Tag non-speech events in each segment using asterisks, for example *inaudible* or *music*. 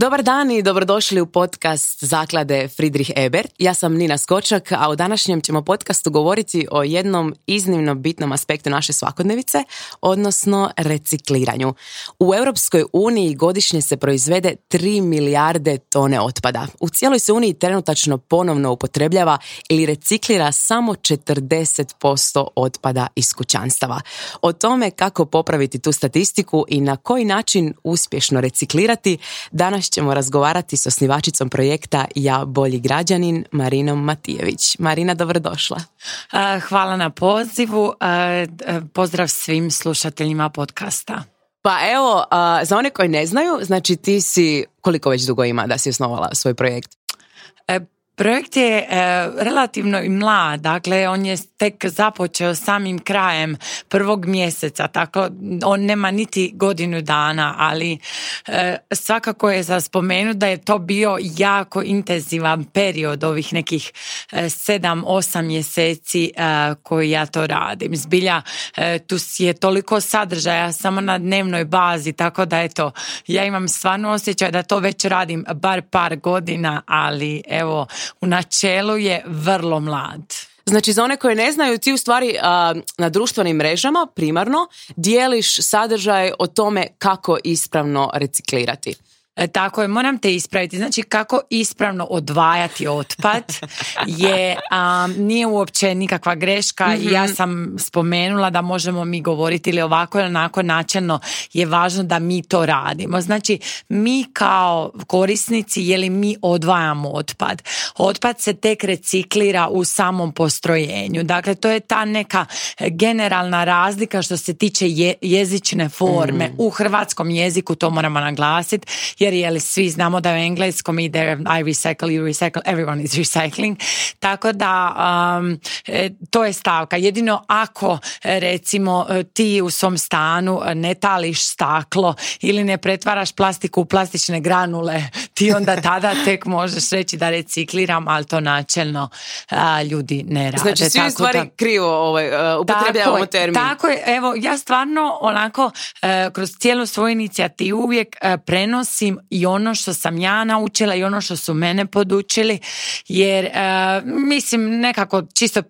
Dobar dan i dobrodošli u podcast Zaklade Friedrich Ebert. Ja sam Nina Skočak, a u današnjem ćemo podcastu govoriti o jednom iznimno bitnom aspektu naše svakodnevice, odnosno recikliranju. U Europskoj uniji godišnje se proizvede 3 milijarde tone otpada. U cijeloj se uniji trenutačno ponovno upotrebljava ili reciklira samo 40% otpada iz kućanstava. O tome kako popraviti tu statistiku i na koji način uspješno reciklirati, danas ćemo razgovarati s osnivačicom projekta Ja bolji građanin, Marinom Matijević. Marina, dobrodošla. Hvala na pozivu. Pozdrav svim slušateljima podcasta. Pa evo, za one koji ne znaju, znači ti si, koliko već dugo ima da si osnovala svoj projekt? E, Projekt je e, relativno i mlad, dakle on je tek započeo samim krajem prvog mjeseca, tako on nema niti godinu dana, ali e, svakako je za spomenu da je to bio jako intenzivan period ovih nekih e, sedam, osam mjeseci koji ja to radim. Zbilja tu je toliko sadržaja samo na dnevnoj bazi, tako da eto, ja imam stvarno osjećaj da to već radim bar par godina, ali evo u načelu je vrlo mlad. Znači, za one koje ne znaju, ti u stvari na društvenim mrežama primarno dijeliš sadržaj o tome kako ispravno reciklirati. E, tako je, moram te ispraviti. Znači kako ispravno odvajati otpad je, nije uopće nikakva greška i ja mhm. sam spomenula da možemo mi govoriti ili ovako ili onako načelno je važno da mi to radimo. Znači mi kao korisnici je li mi odvajamo otpad. Otpad se tek reciklira u samom postrojenju. Dakle, to je ta neka generalna razlika što se tiče jezične forme. Mhm. U hrvatskom jeziku to moramo naglasiti jer svi znamo da u engleskom ide I recycle, you recycle, everyone is *laughs* recycling. Tako da um, e, to je stavka. Jedino ako e, recimo e, ti u svom stanu ne tališ staklo ili ne pretvaraš plastiku u plastične granule, *laughs* ti onda tada *laughs* tek možeš reći da recikliram, ali to načelno ljudi ne rade. Znači svi tako stvari krivo ovaj, upotrebljavamo termin. Tako je, evo ja stvarno onako kroz cijelu svoju inicijativu uvijek prenosim i ono što sam ja naučila i ono što su mene podučili jer e, mislim nekako čisto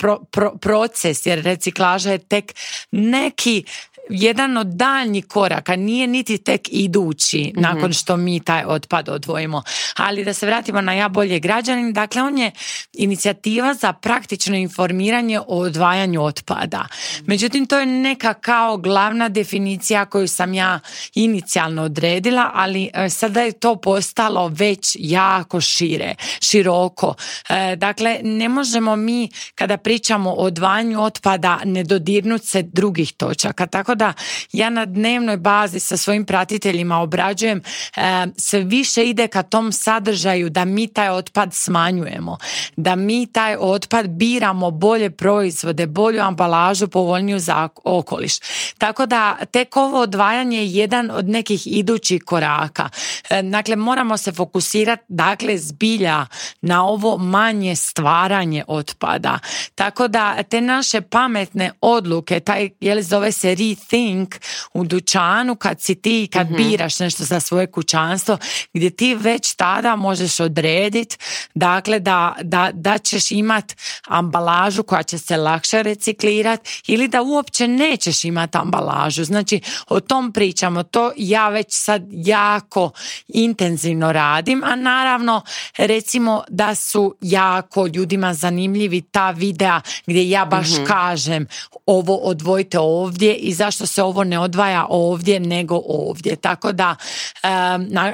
proces jer reciklaža je tek neki jedan od daljnjih koraka, nije niti tek idući mhm. nakon što mi taj otpad odvojimo. Ali da se vratimo na ja bolje građanin, dakle on je inicijativa za praktično informiranje o odvajanju otpada. Međutim, to je neka kao glavna definicija koju sam ja inicijalno odredila, ali e, sada je to postalo već jako šire, široko. E, dakle, ne možemo mi kada pričamo o odvajanju otpada ne dodirnuti se drugih točaka. Tako da ja na dnevnoj bazi sa svojim pratiteljima obrađujem, e, sve više ide ka tom sadržaju da mi taj otpad smanjujemo, da mi taj otpad biramo bolje proizvode, bolju ambalažu, povoljniju za okoliš. Tako da tek ovo odvajanje je jedan od nekih idućih koraka. E, dakle, moramo se fokusirati dakle zbilja na ovo manje stvaranje otpada. Tako da te naše pametne odluke, taj je zove se RIT think u dućanu kad si ti, kad mhm. biraš nešto za svoje kućanstvo, gdje ti već tada možeš odrediti dakle da, da, da ćeš imat ambalažu koja će se lakše reciklirat ili da uopće nećeš imat ambalažu. Znači o tom pričamo, to ja već sad jako intenzivno radim, a naravno recimo da su jako ljudima zanimljivi ta videa gdje ja baš mhm. kažem ovo odvojite ovdje i zašto zašto se ovo ne odvaja ovdje nego ovdje. Tako da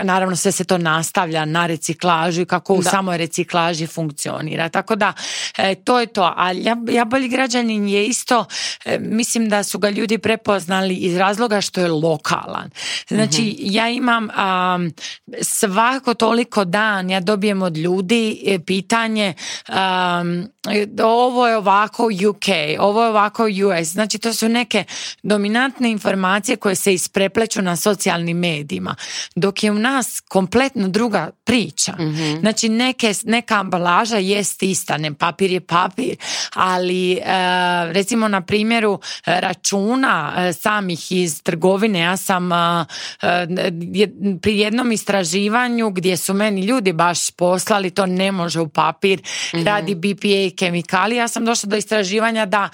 naravno sve se to nastavlja na reciklažu i kako u samoj reciklaži funkcionira. Tako da e, to je to. A ja, ja bolji građanin je isto, e, mislim da su ga ljudi prepoznali iz razloga što je lokalan. Znači mhm. ja imam svako toliko dan ja dobijem od ljudi e, pitanje um, ovo je ovako UK, ovo je ovako US. Znači to su neke dominacije dominantne informacije koje se isprepleću na socijalnim medijima, dok je u nas kompletno druga priča. mm Znači neke, neka ambalaža jest ista, ne papir je papir, ali e, recimo na primjeru e, računa e, samih iz trgovine, ja sam pri jednom istraživanju gdje su meni ljudi baš poslali, to ne može u papir, mhm. radi BPA i kemikalije, ja sam došla do istraživanja da,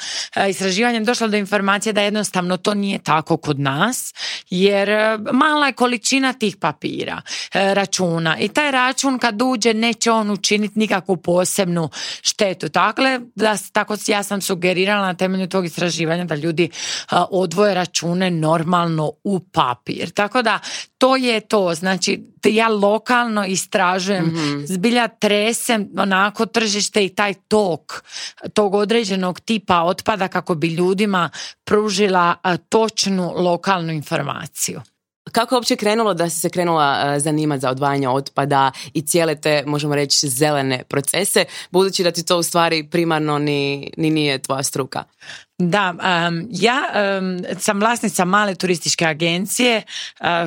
istraživanjem došla do informacije da jednostavno to nije tako kod nas jer e, mala je količina tih papira, e, računa i taj račun kad uđe neće on učiniti nikakvu posebnu štetu. Dakle, tako ja sam sugerirala na temelju tog istraživanja da ljudi e, odvoje račune normalno u papir. Tako da to je to, znači ja lokalno istražujem, mhm. zbilja tresem onako tržište i taj tok tog određenog tipa otpada kako bi ljudima pružila točnu lokalnu informaciju. Kako je uopće krenulo da si se krenula e, zanimati za odvajanje otpada i cijele te, možemo reći, zelene procese, budući da ti to u stvari primarno ni, ni nije tvoja struka? Da, ja sam vlasnica male turističke agencije e,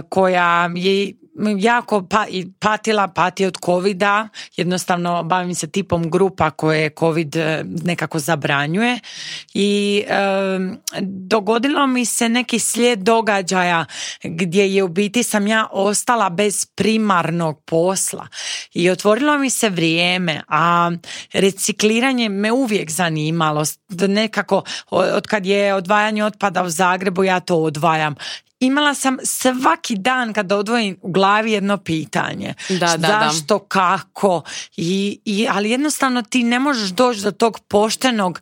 koja je jako pa, patila, pati od covida, jednostavno bavim se tipom grupa koje covid e, nekako zabranjuje i e, dogodilo mi se neki slijed događaja gdje je u biti sam ja ostala bez primarnog posla i otvorilo mi se vrijeme, a recikliranje me uvijek zanimalo, nekako od kad je odvajanje otpada u Zagrebu ja to odvajam imala sam svaki dan kada odvojim u glavi jedno pitanje. Da, da, Zašto, kako? I, ali jednostavno ti ne možeš doći do tog poštenog,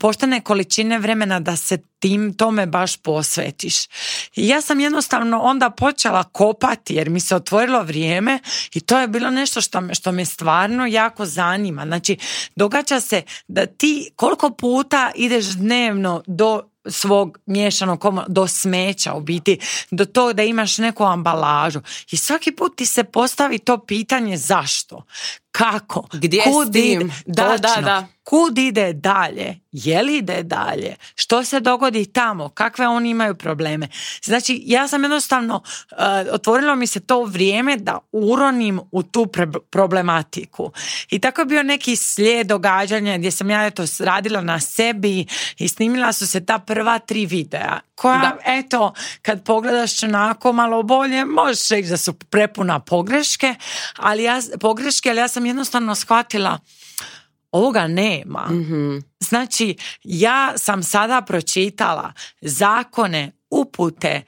poštene količine vremena da se tim tome baš posvetiš. ja sam jednostavno onda počela kopati jer mi se otvorilo vrijeme i to je bilo nešto što me, što me stvarno jako zanima. Znači, događa se da ti koliko puta ideš dnevno do svog miješanog komora do smeća u biti, do to da imaš neku ambalažu. I svaki put ti se postavi to pitanje zašto? kako, Gdje kud, ide, da, da, da. kud ide dalje, je li ide dalje, što se dogodi tamo, kakve oni imaju probleme. Znači, ja sam jednostavno, eh, otvorilo mi se to vrijeme da uronim u tu problematiku. I tako je bio neki slijed događanja gdje sam ja to radila na sebi i snimila su se ta prva tri videa koja, eto, kad pogledaš onako malo bolje, možeš reći da su prepuna pogreške, ali ja, pogreške, ali ja sam sam jednostavno shvatila ovoga nema. Mhm. Znači, ja sam sada pročitala zakone, upute,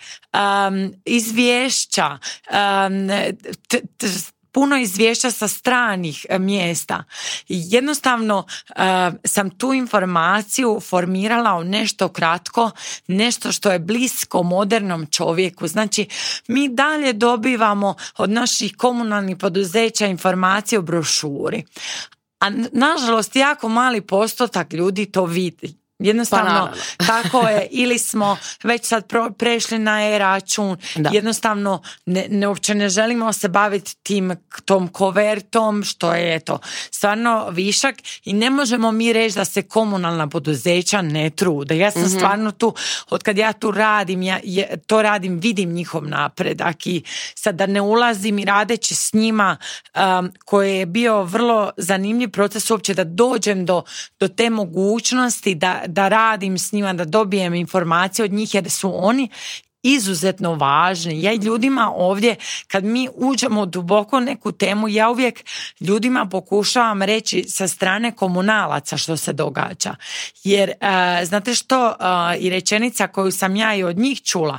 izvješća, puno izvješća sa stranih e, mjesta. Jednostavno e, sam tu informaciju formirala u nešto kratko, nešto što je blisko modernom čovjeku. Znači, mi dalje dobivamo od naših komunalnih poduzeća informacije o brošuri. A nažalost, jako mali postotak ljudi to vidi. Jednostavno, pa *laughs* tako je, ili smo već sad prešli na e-račun, jednostavno ne, ne, ne želimo se baviti tim tom kovertom, što je to stvarno višak i ne možemo mi reći da se komunalna poduzeća ne trude. Ja sam mhm. stvarno tu, od kad ja tu radim, ja to radim, vidim njihov napredak i sad da ne ulazim i radeći s njima um, koji je bio vrlo zanimljiv proces uopće da dođem do, do te mogućnosti da da radim s njima, da dobijem informacije od njih jer su oni izuzetno važni. Ja ljudima ovdje, kad mi uđemo duboko neku temu, ja uvijek ljudima pokušavam reći sa strane komunalaca što se događa. Jer, e, znate što, e, i rečenica koju sam ja i od njih čula,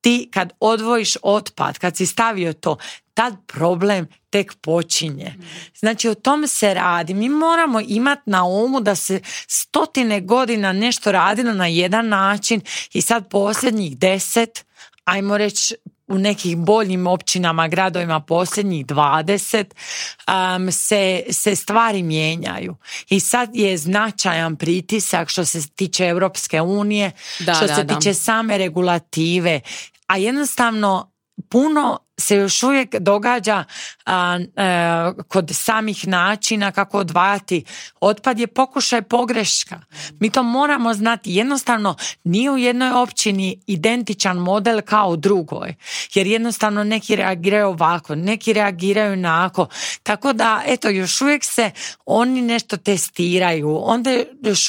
ti kad odvojiš otpad, kad si stavio to, tad problem tek počinje. Znači o tome se radi. Mi moramo imati na umu da se stotine godina nešto radilo na jedan način i sad posljednjih deset, ajmo reći u nekih boljim općinama, gradovima posljednjih dvadeset um, se, stvari mijenjaju. I sad je značajan pritisak što se tiče Europske unije, da, što se tiče same regulative, a jednostavno puno se još uvijek događa e, kod samih načina kako odvajati otpad je pokušaj pogreška. Mi to moramo znati. Jednostavno nije u jednoj općini identičan model kao u drugoj. Jer jednostavno neki reagiraju ovako, neki reagiraju onako. Tako da, eto, još uvijek se oni nešto testiraju. Onda još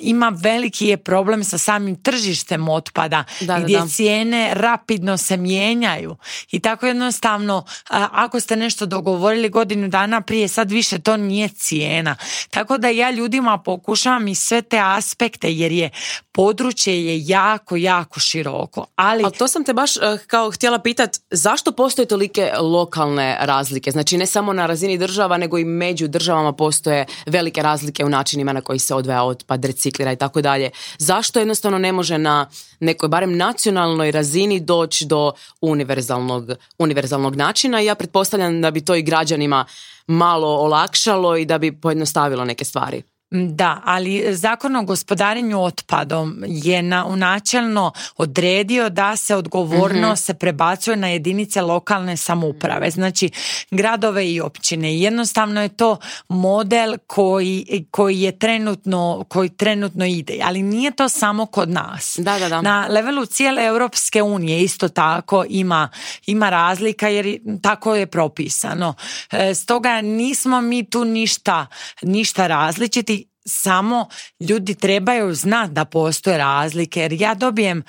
ima veliki je problem sa samim tržištem otpada gdje cijene rapidno se mijenjaju i tako tako jednostavno ako ste nešto dogovorili godinu dana prije sad više to nije cijena. Tako da ja ljudima pokušavam i sve te aspekte jer je područje je jako jako široko. Ali to sam te baš e, kao htjela pitat zašto postoje tolike lokalne razlike? Znači ne samo na razini država nego i među državama postoje velike razlike u načinima na koji se odvaja otpad, reciklira i tako dalje. Zašto jednostavno ne može na nekoj barem nacionalnoj razini doći do univerzalnog univerzalnog načina i ja pretpostavljam da bi to i građanima malo olakšalo i da bi pojednostavilo neke stvari. Mm, da, ali e, Zakon o gospodarenju otpadom je na, načelno odredio da se odgovornost mhm. se prebacuje na jedinice lokalne samouprave, znači gradove i općine. Jednostavno je to model koji, koji je trenutno, koji trenutno ide, ali nije to samo kod nas. Da, da, da. Na levelu cijele Europske unije isto tako ima, ima razlika jer tako je propisano. E, stoga nismo mi tu ništa, ništa različiti samo ljudi trebaju znati da postoje razlike jer ja dobijem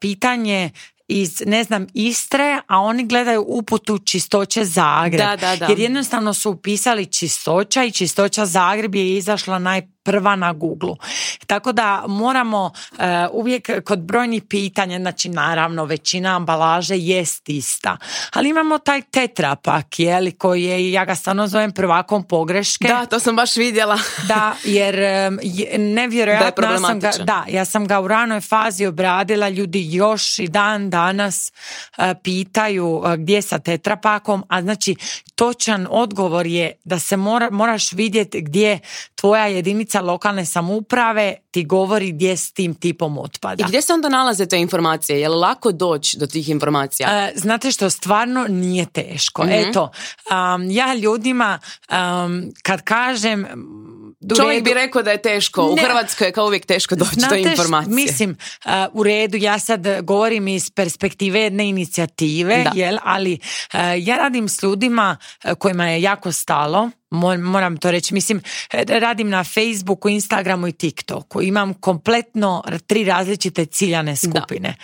pitanje iz, ne znam, Istre, a oni gledaju uputu Čistoće Zagreb. Da, da, da. Jer jednostavno su upisali Čistoća i Čistoća Zagreb je izašla naj prva na Google. Tako da moramo e, uvijek kod brojnih pitanja, znači naravno većina ambalaže jest ista, ali imamo taj tetrapak koji je, ja ga stvarno zovem prvakom pogreške. Da, to sam baš vidjela. *laughs* da, jer nevjerojatno da, ja sam ga, da, ja sam ga u ranoj fazi obradila, ljudi još i dan danas e, pitaju e, gdje sa tetrapakom, a znači točan odgovor je da se mora, moraš vidjeti gdje tvoja jedinica lokalne samouprave ti govori gdje s tim tipom otpada. I gdje se onda nalaze te informacije? Je li lako doći do tih informacija? E, znate što, stvarno nije teško. Mhm. Eto, ja ljudima kad kažem... Čovjek bi rekao da je teško. U Hrvatskoj je kao uvijek teško doći do informacije. mislim, e, u redu, ja sad govorim iz perspektive jedne inicijative, jel, ali e, ja radim s ljudima kojima je jako stalo moram to reći, mislim, e, radim na Facebooku, Instagramu i TikToku. Imam kompletno tri različite ciljane skupine.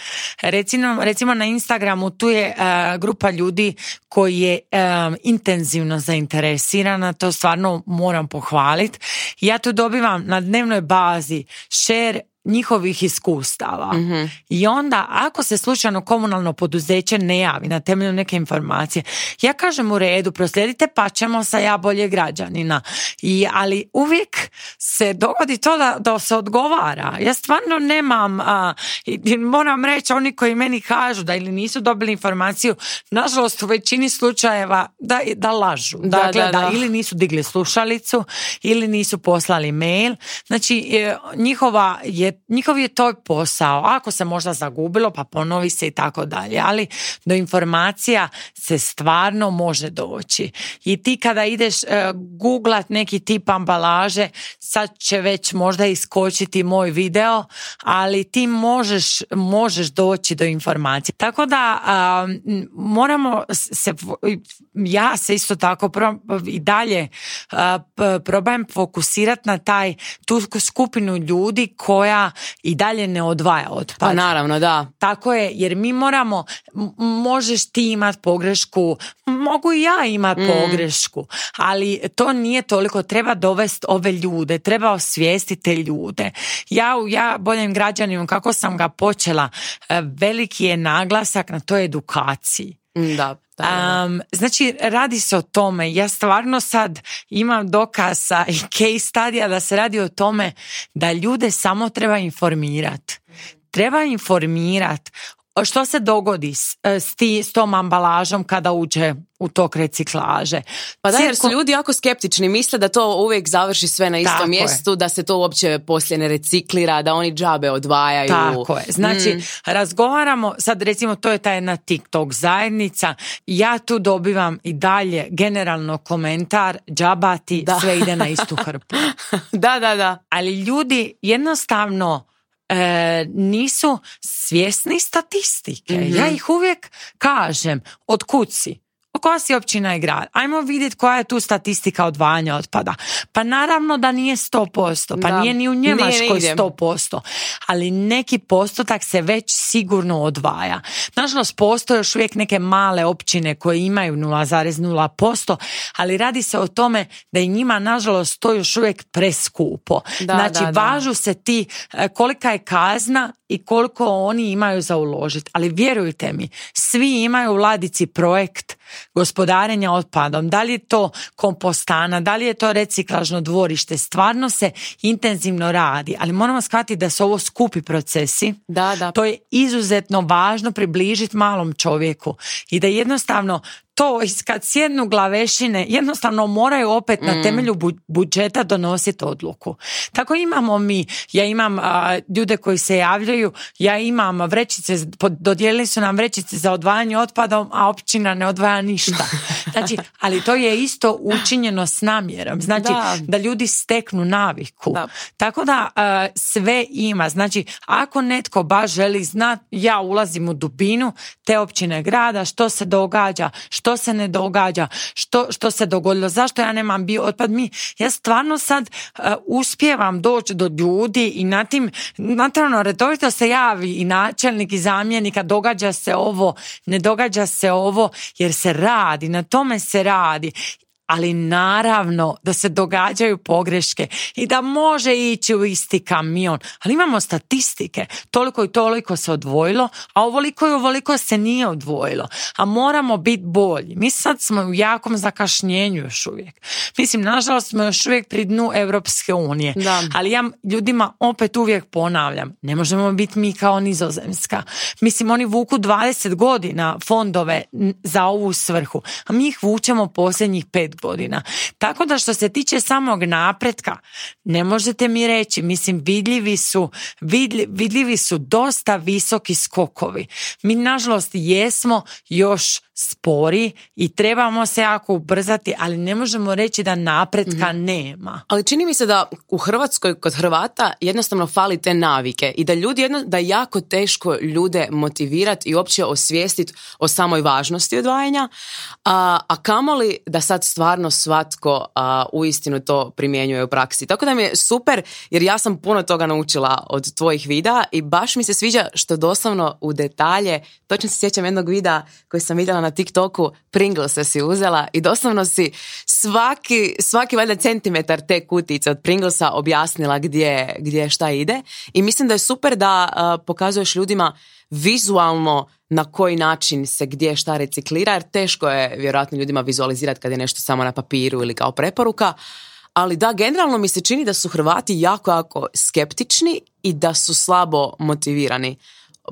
Recimo, recimo na Instagramu tu je e, grupa ljudi koji je e, intenzivno zainteresirana, to stvarno moram pohvaliti. Ja tu dobivam na dnevnoj bazi share njihovih iskustava. Mhm. I onda ako se slučajno komunalno poduzeće ne javi na temelju neke informacije, ja kažem u redu, proslijedite pa ćemo sa ja bolje građanina. I, ali uvijek se dogodi to da, da se odgovara. Ja stvarno nemam, a, moram reći, oni koji meni kažu da ili nisu dobili informaciju, nažalost u većini slučajeva da, da lažu. Da, dakle, da, ili nisu digli slušalicu, ili nisu poslali mail. Znači, njihova je njihov je to posao. Ako se možda zagubilo, pa ponovi se i tako dalje. Ali do informacija se stvarno može doći. I ti kada ideš e, googlat neki tip ambalaže, sad će već možda iskočiti moj video, ali ti možeš, možeš doći do informacije, Tako da moramo se, ja se isto tako i dalje problem probajem fokusirati na taj tu skupinu ljudi koja i dalje ne odvaja otpad. Pa naravno, da. Tako je, jer mi moramo, možeš ti imat pogrešku, mogu i ja imat mm. pogrešku, ali to nije toliko, treba dovest ove ljude, treba osvijestiti te ljude. Ja ja boljem građaninu, kako sam ga počela, e, veliki je naglasak na toj edukaciji. Da, um, znači, radi se o tome. Ja stvarno sad imam dokasa i case studija da se radi o tome da ljude samo treba informirat Treba informirat što se dogodi s, e, ti, tom ambalažom kada uđe u tok reciklaže? Pa da, jer su ljudi jako skeptični. Misle da to uvijek završi sve na istom mjestu, da se to uopće poslije ne reciklira, da oni džabe odvajaju. Tako je. Znači, mm. razgovaramo, sad recimo to je ta jedna TikTok zajednica. Ja tu dobivam i dalje generalno komentar džabati, da. sve ide na istu hrpu. *laughs* da, da, da. Ali ljudi jednostavno e, nisu svjesni statistike. Ja mhm. ih uvijek kažem, od kuci koja si općina i grad? Ajmo vidjeti koja je tu statistika odvajanja otpada. Pa naravno da nije 100%, pa nije ni u Njemačkoj nije, 100%, ali neki postotak se već sigurno odvaja. Nažalost, postoje još uvijek neke male općine koje imaju 0,0%, ali radi se o tome da i njima, nažalost, to još uvijek preskupo. Da, znači, važu se ti e, kolika je kazna i koliko oni imaju za uložiti. Ali vjerujte mi, svi imaju u ladici projekt gospodarenja otpadom, da li je to kompostana, da li je to reciklažno dvorište, stvarno se intenzivno radi, ali moramo shvatiti da su ovo skupi procesi. Da, da. To je izuzetno važno približiti malom čovjeku i da jednostavno to kad sjednu glavešine jednostavno moraju opet na mm. temelju budžeta donositi odluku. Tako imamo mi, ja imam ljude koji se javljaju, ja imam vrećice, dodijelili su nam vrećice za odvajanje otpadom, a općina ne odvaja ništa. *laughs* Znači, ali to je isto učinjeno s namjerom. Znači, da, ljudi steknu naviku. Tako da e, sve ima. Znači, ako netko baš želi znat, ja ulazim u dubinu te općine grada, što se događa, što se ne događa, što, što se dogodilo, zašto ja nemam bio otpad mi. Ja stvarno sad uh, uspijevam doći do ljudi i na tim, naravno, redovito se javi i načelnik i zamjenika, događa se ovo, ne događa se ovo, jer se radi na to Thomas Radi ali naravno da se događaju pogreške i da može ići u isti kamion, ali imamo statistike, toliko i toliko se odvojilo, a ovoliko i ovoliko se nije odvojilo, a moramo biti bolji. Mi sad smo u jakom zakašnjenju još uvijek. Mislim, nažalost smo još uvijek pri dnu Europske unije, da. ali ja ljudima opet uvijek ponavljam, ne možemo biti mi kao nizozemska. Mislim, oni vuku 20 godina fondove za ovu svrhu, a mi ih vučemo posljednjih pet godina. Tako da što se tiče samog napretka, ne možete mi reći, mislim vidljivi su, vidljivi, su dosta visoki skokovi. Mi nažalost jesmo još spori i trebamo se jako ubrzati, ali ne možemo reći da napretka mhm. nema. Ali čini mi se da u Hrvatskoj kod Hrvata jednostavno fali te navike i da ljudi da je jako teško ljude motivirati i uopće osvijestiti o samoj važnosti odvajanja, a, a kamoli da sad stvarno stvarno svatko a, u istinu to primjenjuje u praksi. Tako da mi je super jer ja sam puno toga naučila od tvojih videa i baš mi se sviđa što doslovno u detalje, točno se sjećam jednog videa koji sam vidjela na TikToku, Pringlesa si uzela i doslovno si svaki, svaki valjda centimetar te kutice od Pringlesa objasnila gdje, gdje šta ide i mislim da je super da pokazuješ ljudima vizualno na koji način se gdje šta reciklira, jer teško je vjerojatno ljudima vizualizirati kad je nešto samo na papiru ili kao preporuka. Ali da, generalno mi se čini da su Hrvati jako, jako skeptični i da su slabo motivirani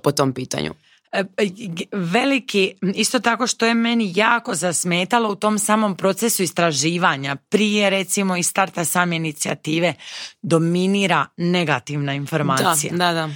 po tom pitanju. E, e, veliki, isto tako što je meni jako zasmetalo u tom samom procesu istraživanja, prije recimo i starta same inicijative, dominira negativna informacija. Da, da, da.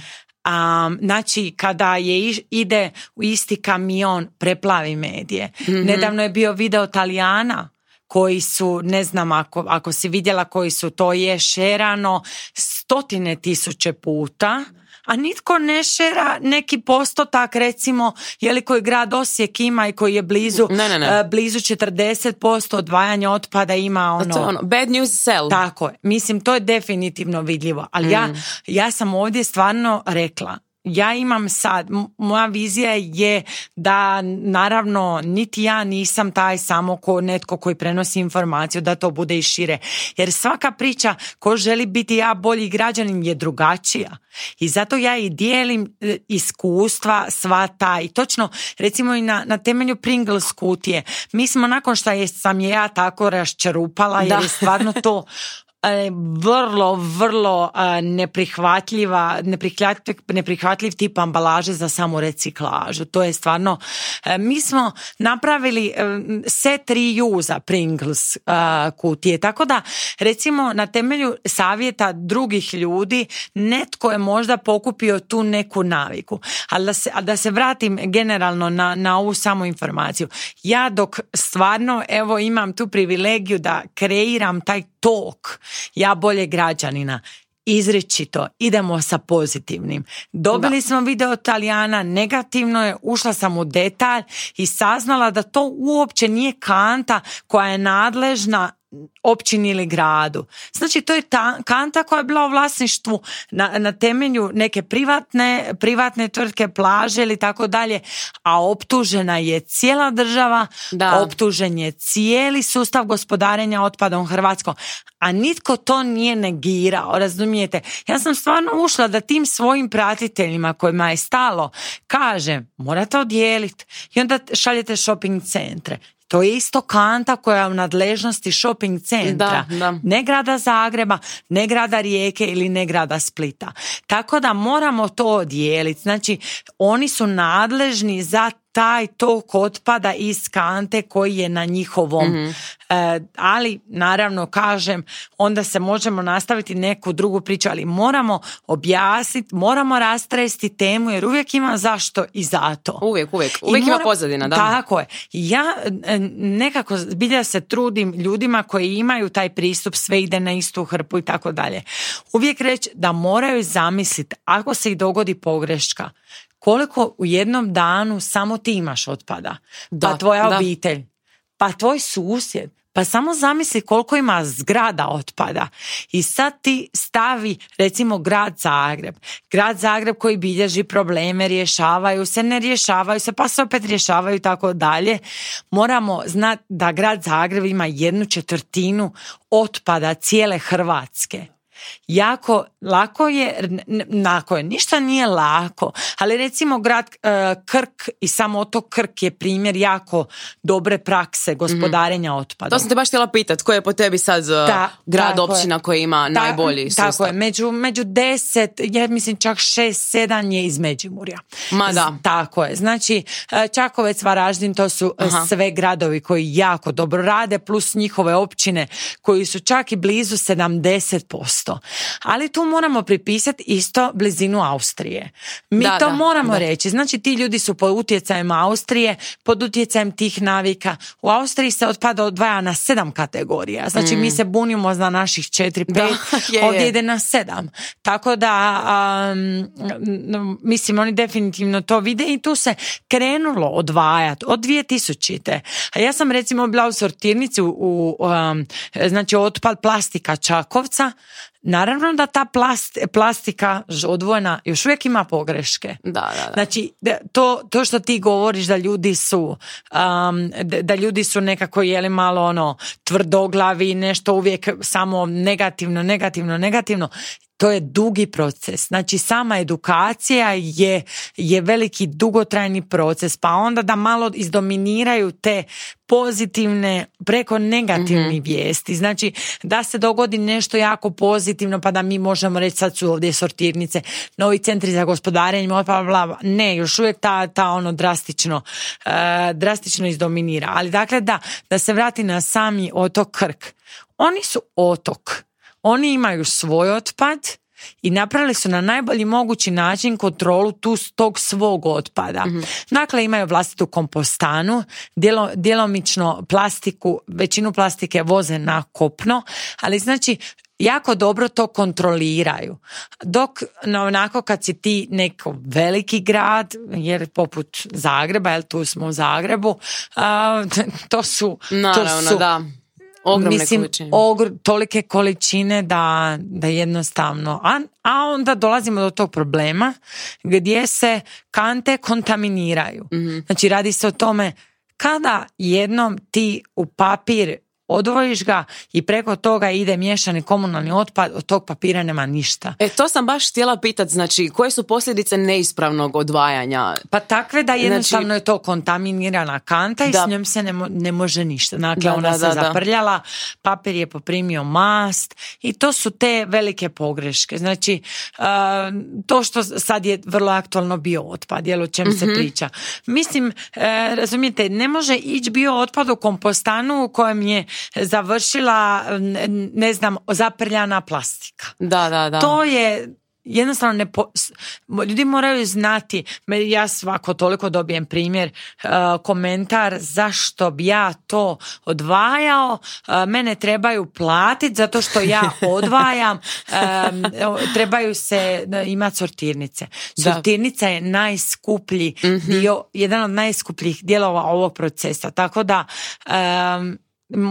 Um, znači kada je ide u isti kamion preplavi medije. Mhm. Nedavno je bio video Talijana koji su, ne znam ako, ako si vidjela koji su, to je šerano stotine tisuće puta a nitko ne šera neki postotak recimo je li koji grad Osijek ima i koji je blizu ne, ne, e, blizu 40% odvajanja otpada ima ono, to ono bad news sell. Tako je. Mislim to je definitivno vidljivo, ali ja mm. ja sam ovdje stvarno rekla ja imam sad, moja vizija je da naravno niti ja nisam taj samo ko netko koji prenosi informaciju da to bude i šire. Jer svaka priča ko želi biti ja bolji građanin je drugačija. I zato ja i dijelim e, iskustva sva ta i točno recimo i na, na temelju Pringles kutije. Mi smo nakon što sam je ja tako raščerupala jer je stvarno to *laughs* E, vrlo, vrlo e, neprihvatljiva, neprihvatljiv, neprihvatljiv tip ambalaže za samu reciklažu. To je stvarno, e, mi smo napravili set reuse Pringles kutije, tako da recimo na temelju savjeta drugih ljudi netko je možda pokupio tu neku naviku. Ali da se, a da se vratim generalno na, na ovu samu informaciju. Ja dok stvarno evo imam tu privilegiju da kreiram taj tok ja bolje građanina izričito, idemo sa pozitivnim. Dobili smo video Talijana, negativno je, ušla sam u detalj i saznala da to uopće nije kanta koja je nadležna općini ili gradu. Znači to je ta kanta koja je bila u vlasništvu na, na temelju neke privatne, privatne tvrtke, plaže ili tako dalje, a optužena je cijela država, da. optužen je cijeli sustav gospodarenja otpadom Hrvatskom, a nitko to nije negirao, razumijete? Ja sam stvarno ušla da tim svojim pratiteljima kojima je stalo kaže morate odijeliti i onda šaljete shopping centre. To je isto kanta koja je u nadležnosti shopping centra. Ne grada Zagreba, ne grada Rijeke ili ne grada Splita. Tako da moramo to odijeliti. Znači, oni su nadležni za taj tok otpada iz kante koji je na njihovom mhm. e, ali naravno kažem onda se možemo nastaviti neku drugu priču ali moramo objasniti moramo rastresti temu jer uvijek ima zašto i zato uvijek uvijek uvijek ima pozadina da tako je ja e, nekako zbilja se trudim ljudima koji imaju taj pristup sve ide na istu hrpu i tako dalje uvijek reći da moraju zamisliti ako se i dogodi pogreška koliko u jednom danu samo ti imaš otpada. Pa da, pa tvoja obitelj, pa tvoj susjed, pa samo zamisli koliko ima zgrada otpada. I sad ti stavi recimo grad Zagreb. Grad Zagreb koji bilježi probleme, rješavaju se, ne rješavaju se, pa se opet rješavaju i tako dalje. Moramo znati da grad Zagreb ima jednu četvrtinu otpada cijele Hrvatske jako lako je, lako je, ništa nije lako, ali recimo grad e, Krk i samo to Krk je primjer jako dobre prakse mhm. gospodarenja mm-hmm. otpada. To sam te baš htjela pitat, koji je po tebi sad e, grad, općina je. koji ima najbolji sustav? Tako je, među, među deset, ja mislim čak šest, sedam je iz Međimurja. Ma da. tako je, znači e, Čakovec, Varaždin, to su sve gradovi koji jako dobro rade, plus njihove općine koji su čak i blizu 70%. Ali tu moramo pripisati isto blizinu Austrije. Mi to moramo reći. Znači ti ljudi su pod utjecajem Austrije, pod utjecajem tih navika. U Austriji se otpada odvaja na sedam kategorija. Znači mi mm. se bunimo za naših četiri, pet, *laughs* ovdje ide na sedam. Tako da mislim oni definitivno to vide i tu se krenulo odvajati od 2000. A ja sam recimo bila u sortirnici u znači otpad plastika Čakovca Naravno da ta plast, plastika odvojena još uvijek ima pogreške. Da, da, da. Znači, to, to što ti govoriš da ljudi su um, da ljudi su nekako jeli malo ono tvrdoglavi, nešto uvijek samo negativno, negativno, negativno to je dugi proces. Znači sama edukacija je, je veliki dugotrajni proces, pa onda da malo izdominiraju te pozitivne preko negativnih mhm. vijesti. Znači da se dogodi nešto jako pozitivno pa da mi možemo reći sad su ovdje sortirnice, novi centri za gospodarenje, pa bla, ne, još uvijek ta, ta ono drastično e, drastično izdominira. Ali dakle da, da se vrati na sami otok Krk. Oni su otok oni imaju svoj otpad i napravili su na najbolji mogući način kontrolu tu, tog svog otpada. Mhm. Dakle, imaju vlastitu kompostanu, djelo, djelomično plastiku, većinu plastike voze na kopno, ali znači jako dobro to kontroliraju. Dok onako kad si ti neko veliki grad, jer poput Zagreba, jel tu smo u Zagrebu, *laughs* to su, Naravno, to su da ogromne mislim, količine. Ogr, tolike količine da, da jednostavno. A, a onda dolazimo do tog problema gdje se kante kontaminiraju. mm Znači radi se o tome kada jednom ti u papir odvojiš ga i preko toga ide miješani komunalni otpad, od tog papira nema ništa. E to sam baš htjela pitati, znači koje su posljedice neispravnog odvajanja? Pa takve da znači- jednostavno znači, je to kontaminirana kanta i da. s njom se ne, može ništa. Dakle, ona se zaprljala, papir je poprimio mast i to su te velike pogreške. Znači, to što sad je vrlo aktualno bio otpad, jel o čem se mhm. priča. Mislim, e, razumijete, ne može ići bio otpad u kompostanu u kojem je završila, ne znam, zaprljana plastika. Da, da, da. To je jednostavno ne ljudi moraju znati ja svako toliko dobijem primjer e, komentar zašto bi ja to odvajao e, mene trebaju platiti zato što ja *laughs* odvajam e, trebaju se imati sortirnice sortirnica je najskuplji mhm. dio jedan od najskupljih dijelova ovog procesa tako da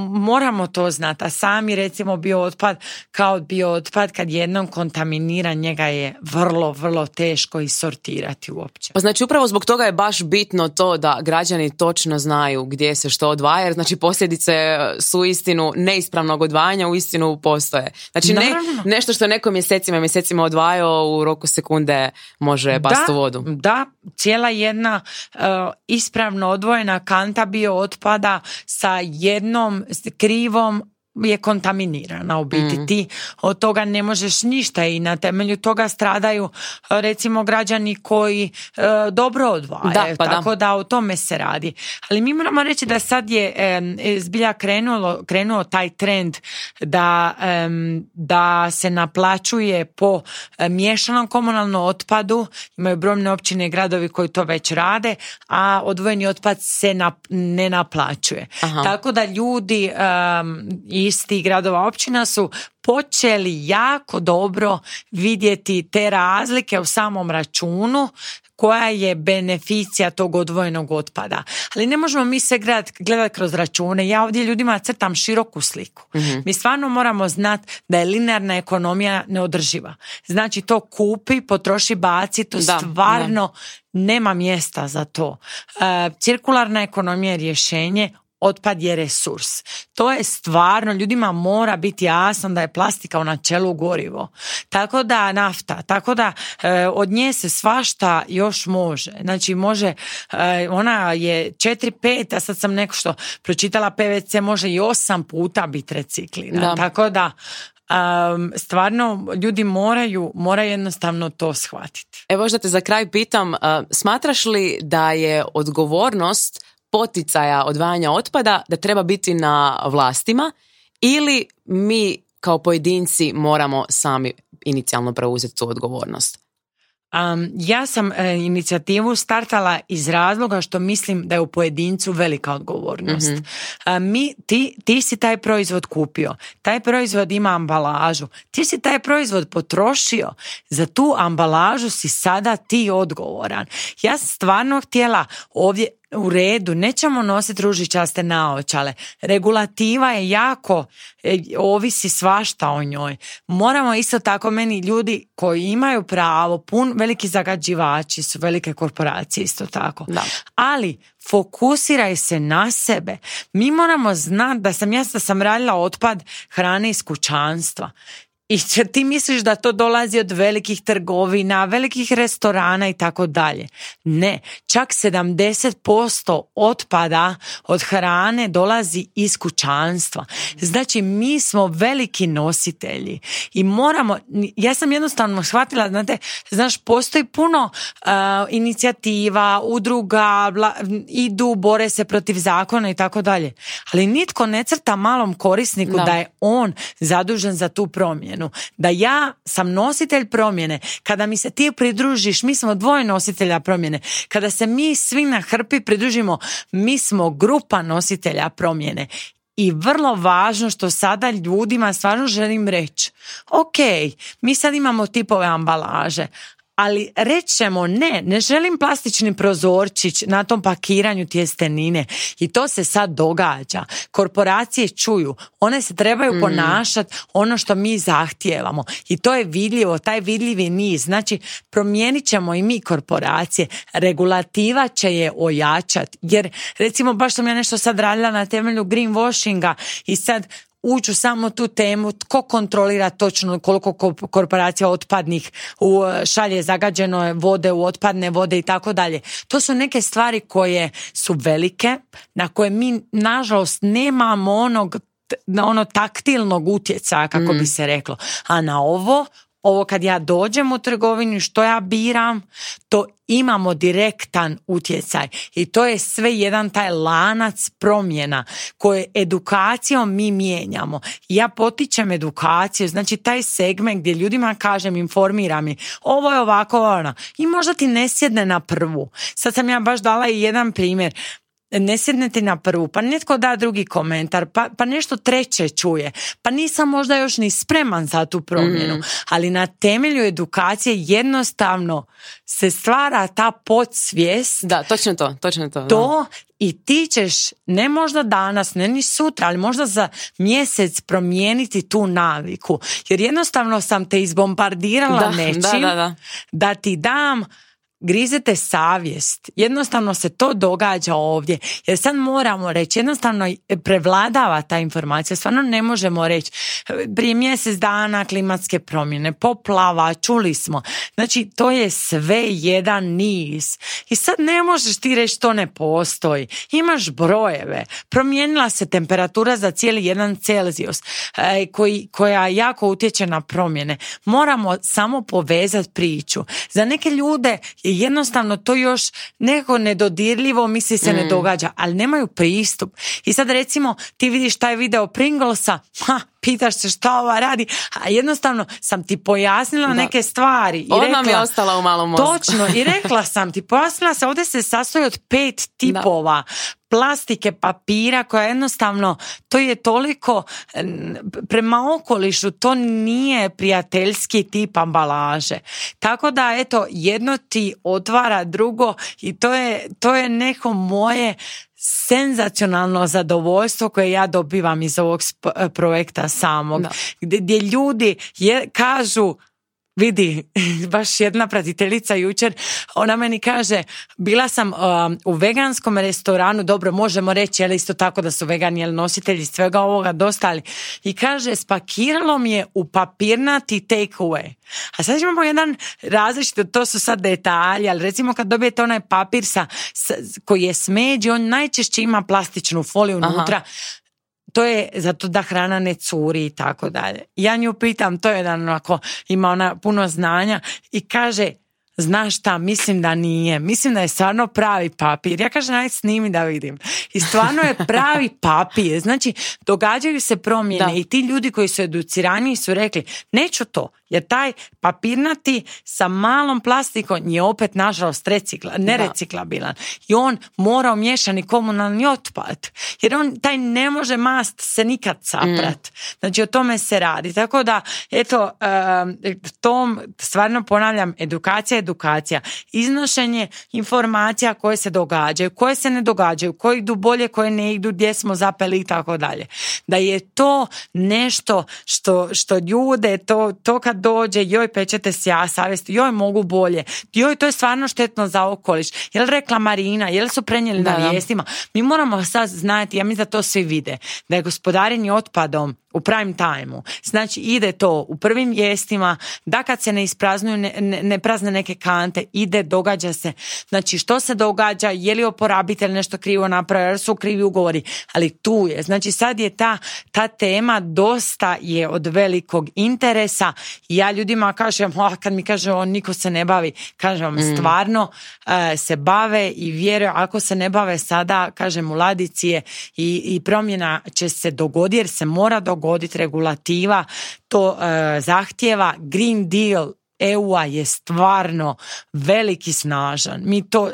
moramo to znati, a sami recimo bio otpad kao bio otpad kad jednom kontaminira njega je vrlo, vrlo teško i sortirati uopće. Pa znači upravo zbog toga je baš bitno to da građani točno znaju gdje se što odvaja, jer znači posljedice su istinu neispravnog odvajanja u istinu postoje. Znači ne, nešto što neko mjesecima i mjesecima odvajao u roku sekunde može bast u vodu. Da, cijela jedna e, ispravno odvojena kanta bio otpada sa jednom krivom, je kontaminirana u biti mhm. ti od toga ne možeš ništa i na temelju toga stradaju recimo građani koji e, dobro odvajaju pa tako da. o tome se radi ali mi moramo reći da sad je e, zbilja krenulo, krenuo taj trend da, da se naplaćuje po e, miješanom komunalnom otpadu imaju brojne općine i gradovi koji to već rade a odvojeni otpad se ne naplaćuje tako da ljudi i tih gradova općina su počeli jako dobro vidjeti te razlike u samom računu koja je beneficija tog odvojenog otpada. Ali ne možemo mi se gledati gledat kroz račune. Ja ovdje ljudima crtam široku sliku. Mhm. Mi stvarno moramo znati da je linearna ekonomija neodrživa. Znači to kupi, potroši, baci, to stvarno nema mjesta za to. E, cirkularna ekonomija je rješenje, otpad je resurs. To je stvarno, ljudima mora biti jasno da je plastika u načelu gorivo. Tako da nafta, tako da e, od nje se svašta još može. Znači može, e, ona je 4-5, a sad sam neko što pročitala PVC može i 8 puta biti reciklirana. Tako da stvarno ljudi moraju, mora jednostavno to shvatiti. Evo možda te za kraj pitam, smatraš li da je odgovornost poticaja odvajanja otpada da treba biti na vlastima ili mi kao pojedinci moramo sami inicijalno preuzeti tu odgovornost? Um, ja sam e, inicijativu startala iz razloga što mislim da je u pojedincu velika odgovornost. Mhm. mi, ti, ti si taj proizvod kupio, taj proizvod ima ambalažu, ti si taj proizvod potrošio, za tu ambalažu si sada ti odgovoran. Ja sam stvarno htjela ovdje u redu, nećemo nositi ružičaste naočale. Regulativa je jako, e, ovisi svašta o njoj. Moramo isto tako, meni ljudi koji imaju pravo, pun, veliki zagađivači su, velike korporacije isto tako. Ali fokusiraj se na sebe. Mi moramo znati da sam ja sam radila otpad hrane iz kućanstva. I ti misliš da to dolazi od velikih trgovina, velikih restorana i tako dalje. Ne, čak 70% otpada od hrane dolazi iz kućanstva. Znači mi smo veliki nositelji i moramo, ja sam jednostavno shvatila, znate, znaš, postoji puno inicijativa, udruga, idu, bore se protiv zakona i tako dalje. Ali nitko ne crta malom korisniku da je on zadužen za tu promjenu da ja sam nositelj promjene, kada mi se ti pridružiš, mi smo dvoje nositelja promjene, kada se mi svi na hrpi pridružimo, mi smo grupa nositelja promjene. I vrlo važno što sada ljudima stvarno želim reći, ok, mi sad imamo tipove ambalaže, ali rećemo ne, ne želim plastični prozorčić na tom pakiranju tjestenine i to se sad događa. Korporacije čuju, one se trebaju mm. ponašati ono što mi zahtijevamo i to je vidljivo, taj vidljivi niz. Znači, promijenit ćemo i mi korporacije, regulativa će je ojačati jer recimo baš sam ja nešto sad radila na temelju greenwashinga i sad uću samo tu temu tko kontrolira točno koliko korporacija otpadnih u šalje zagađeno vode u otpadne vode i tako dalje. To su neke stvari koje su velike, na koje mi nažalost nemamo onog na ono taktilnog utjecaja kako mm. bi se reklo. A na ovo ovo kad ja dođem u trgovinu što ja biram, to imamo direktan utjecaj i to je sve jedan taj lanac promjena koje edukacijom mi mijenjamo. Ja potičem edukaciju, znači taj segment gdje ljudima kažem, informiram ovo je ovako, ona. i možda ti ne sjedne na prvu. Sad sam ja baš dala i jedan primjer ne sjedne na prvu, pa netko da drugi komentar, pa, pa nešto treće čuje, pa nisam možda još ni spreman za tu promjenu, mm. ali na temelju edukacije jednostavno se stvara ta podsvijest. Da, točno to, točno to. To i ti ćeš, ne možda danas, ne ni sutra, ali možda za mjesec promijeniti tu naviku, jer jednostavno sam te izbombardirala da, nečim da, da ti dam grizete savjest. Jednostavno se to događa ovdje. Jer sad moramo reći, jednostavno prevladava ta informacija. Stvarno ne možemo reći prije mjesec dana klimatske promjene, poplava, čuli smo. Znači, to je sve jedan niz. I sad ne možeš ti reći to ne postoji. Imaš brojeve. Promijenila se temperatura za cijeli jedan Celzijus e, koja jako utječe na promjene. Moramo samo povezati priču. Za neke ljude i jednostavno to još neko nedodirljivo misli se ne mm. događa, ali nemaju pristup. I sad recimo ti vidiš taj video Pringlesa, ha, pitaš se šta ova radi, a jednostavno sam ti pojasnila neke stvari. I Odmah mi je ostala u malom mozgu. Točno, i rekla sam ti, pojasnila se, ovdje se sastoji od pet tipova. plastike, papira koja jednostavno to je toliko prema okolišu to nije prijateljski tip ambalaže. Tako da eto jedno ti otvara drugo i to je, to je neko moje senzacionalno zadovoljstvo koje ja dobivam iz ovog e, projekta samog, gdje ljudi kažu vidi, *laughs* baš jedna pratiteljica jučer, ona meni kaže, bila sam um, u veganskom restoranu, dobro, možemo reći, ali isto tako da su vegani, jel nositelji svega ovoga dostali. I kaže, spakiralo mi je u papirnati take A sad imamo jedan različit, to su sad detalji, ali recimo kad dobijete onaj papir koji je smeđi, on najčešće ima plastičnu foliju unutra to je zato da hrana ne curi i tako dalje. Ja nju pitam, to je jedan onako, ima ona puno znanja i kaže, znaš šta, mislim da nije, mislim da je stvarno pravi papir. Ja kažem, aj snimi da vidim. I stvarno je pravi *laughs* papir. Znači, događaju se promjene i ti ljudi koji su educirani su rekli, neću to, jer taj papirnati sa malom plastikom je opet nažalost recikla, nereciklabilan. I on mora umješani komunalni otpad. Jer on taj ne može mast se nikad saprat. Mm. Znači o tome se radi. Tako da, eto, tom stvarno ponavljam, edukacija, edukacija. Iznošenje informacija koje se događaju, koje se ne događaju, koje idu bolje, koje ne idu, gdje smo zapeli i tako dalje. Da je to nešto što, što ljude, to, to kad dođe, joj pečete se ja savjest, joj mogu bolje, joj to je stvarno štetno za okoliš, li rekla Marina, li su prenijeli na vijestima. Mi moramo sad znati, ja mislim da to svi vide, da je gospodarenje otpadom u prime timeu. Znači ide to u prvim vijestima, da kad se ne ispraznuju, ne, ne prazne neke kante, ide, događa se. Znači što se događa, je li oporabitelj nešto krivo napravio, su krivi ugovori, ali tu je. Znači sad je ta, ta tema dosta je od velikog interesa. Ja ljudima kažem, a ah, kad mi kaže on niko se ne bavi, kažem vam mm. stvarno e, se bave i vjerujem, ako se ne bave sada, kažem u ladici je i, i promjena će se dogoditi jer se mora dogoditi prilagoditi regulativa to e, zahtjeva. Green Deal EU-a je stvarno veliki snažan. Mi to,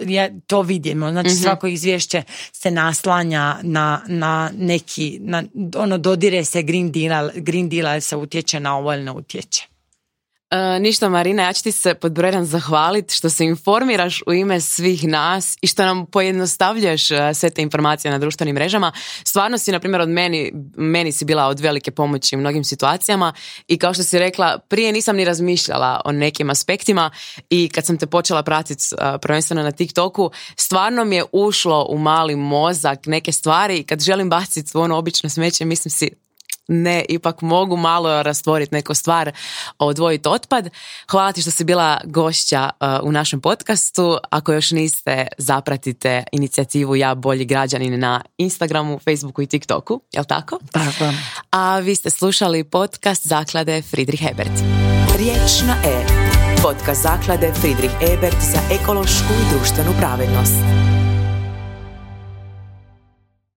to vidimo. Znači mhm. svako izvješće se naslanja na, na neki, na, ono dodire se Green Deal, Green Deal se utječe na ovo ili ne utječe. E, ništa Marina, ja ću ti se pod brojem zahvaliti što se informiraš u ime svih nas i što nam pojednostavljaš e, sve te informacije na društvenim mrežama. Stvarno si, na primjer, od meni, meni si bila od velike pomoći u mnogim situacijama i kao što si rekla, prije nisam ni razmišljala o nekim aspektima i kad sam te počela pratiti e, prvenstveno na TikToku, stvarno mi je ušlo u mali mozak neke stvari i kad želim baciti u ono obično smeće, mislim si ne, ipak mogu malo rastvoriti neku stvar, odvojiti otpad. Hvala ti što si bila gošća uh, u našem podcastu. Ako još niste, zapratite inicijativu Ja bolji građanin na Instagramu, Facebooku i TikToku, jel tako? Tako. A vi ste slušali podcast Zaklade Friedrich Ebert. Riječ na E. Podcast Zaklade Friedrich Ebert za ekološku i društvenu pravednost.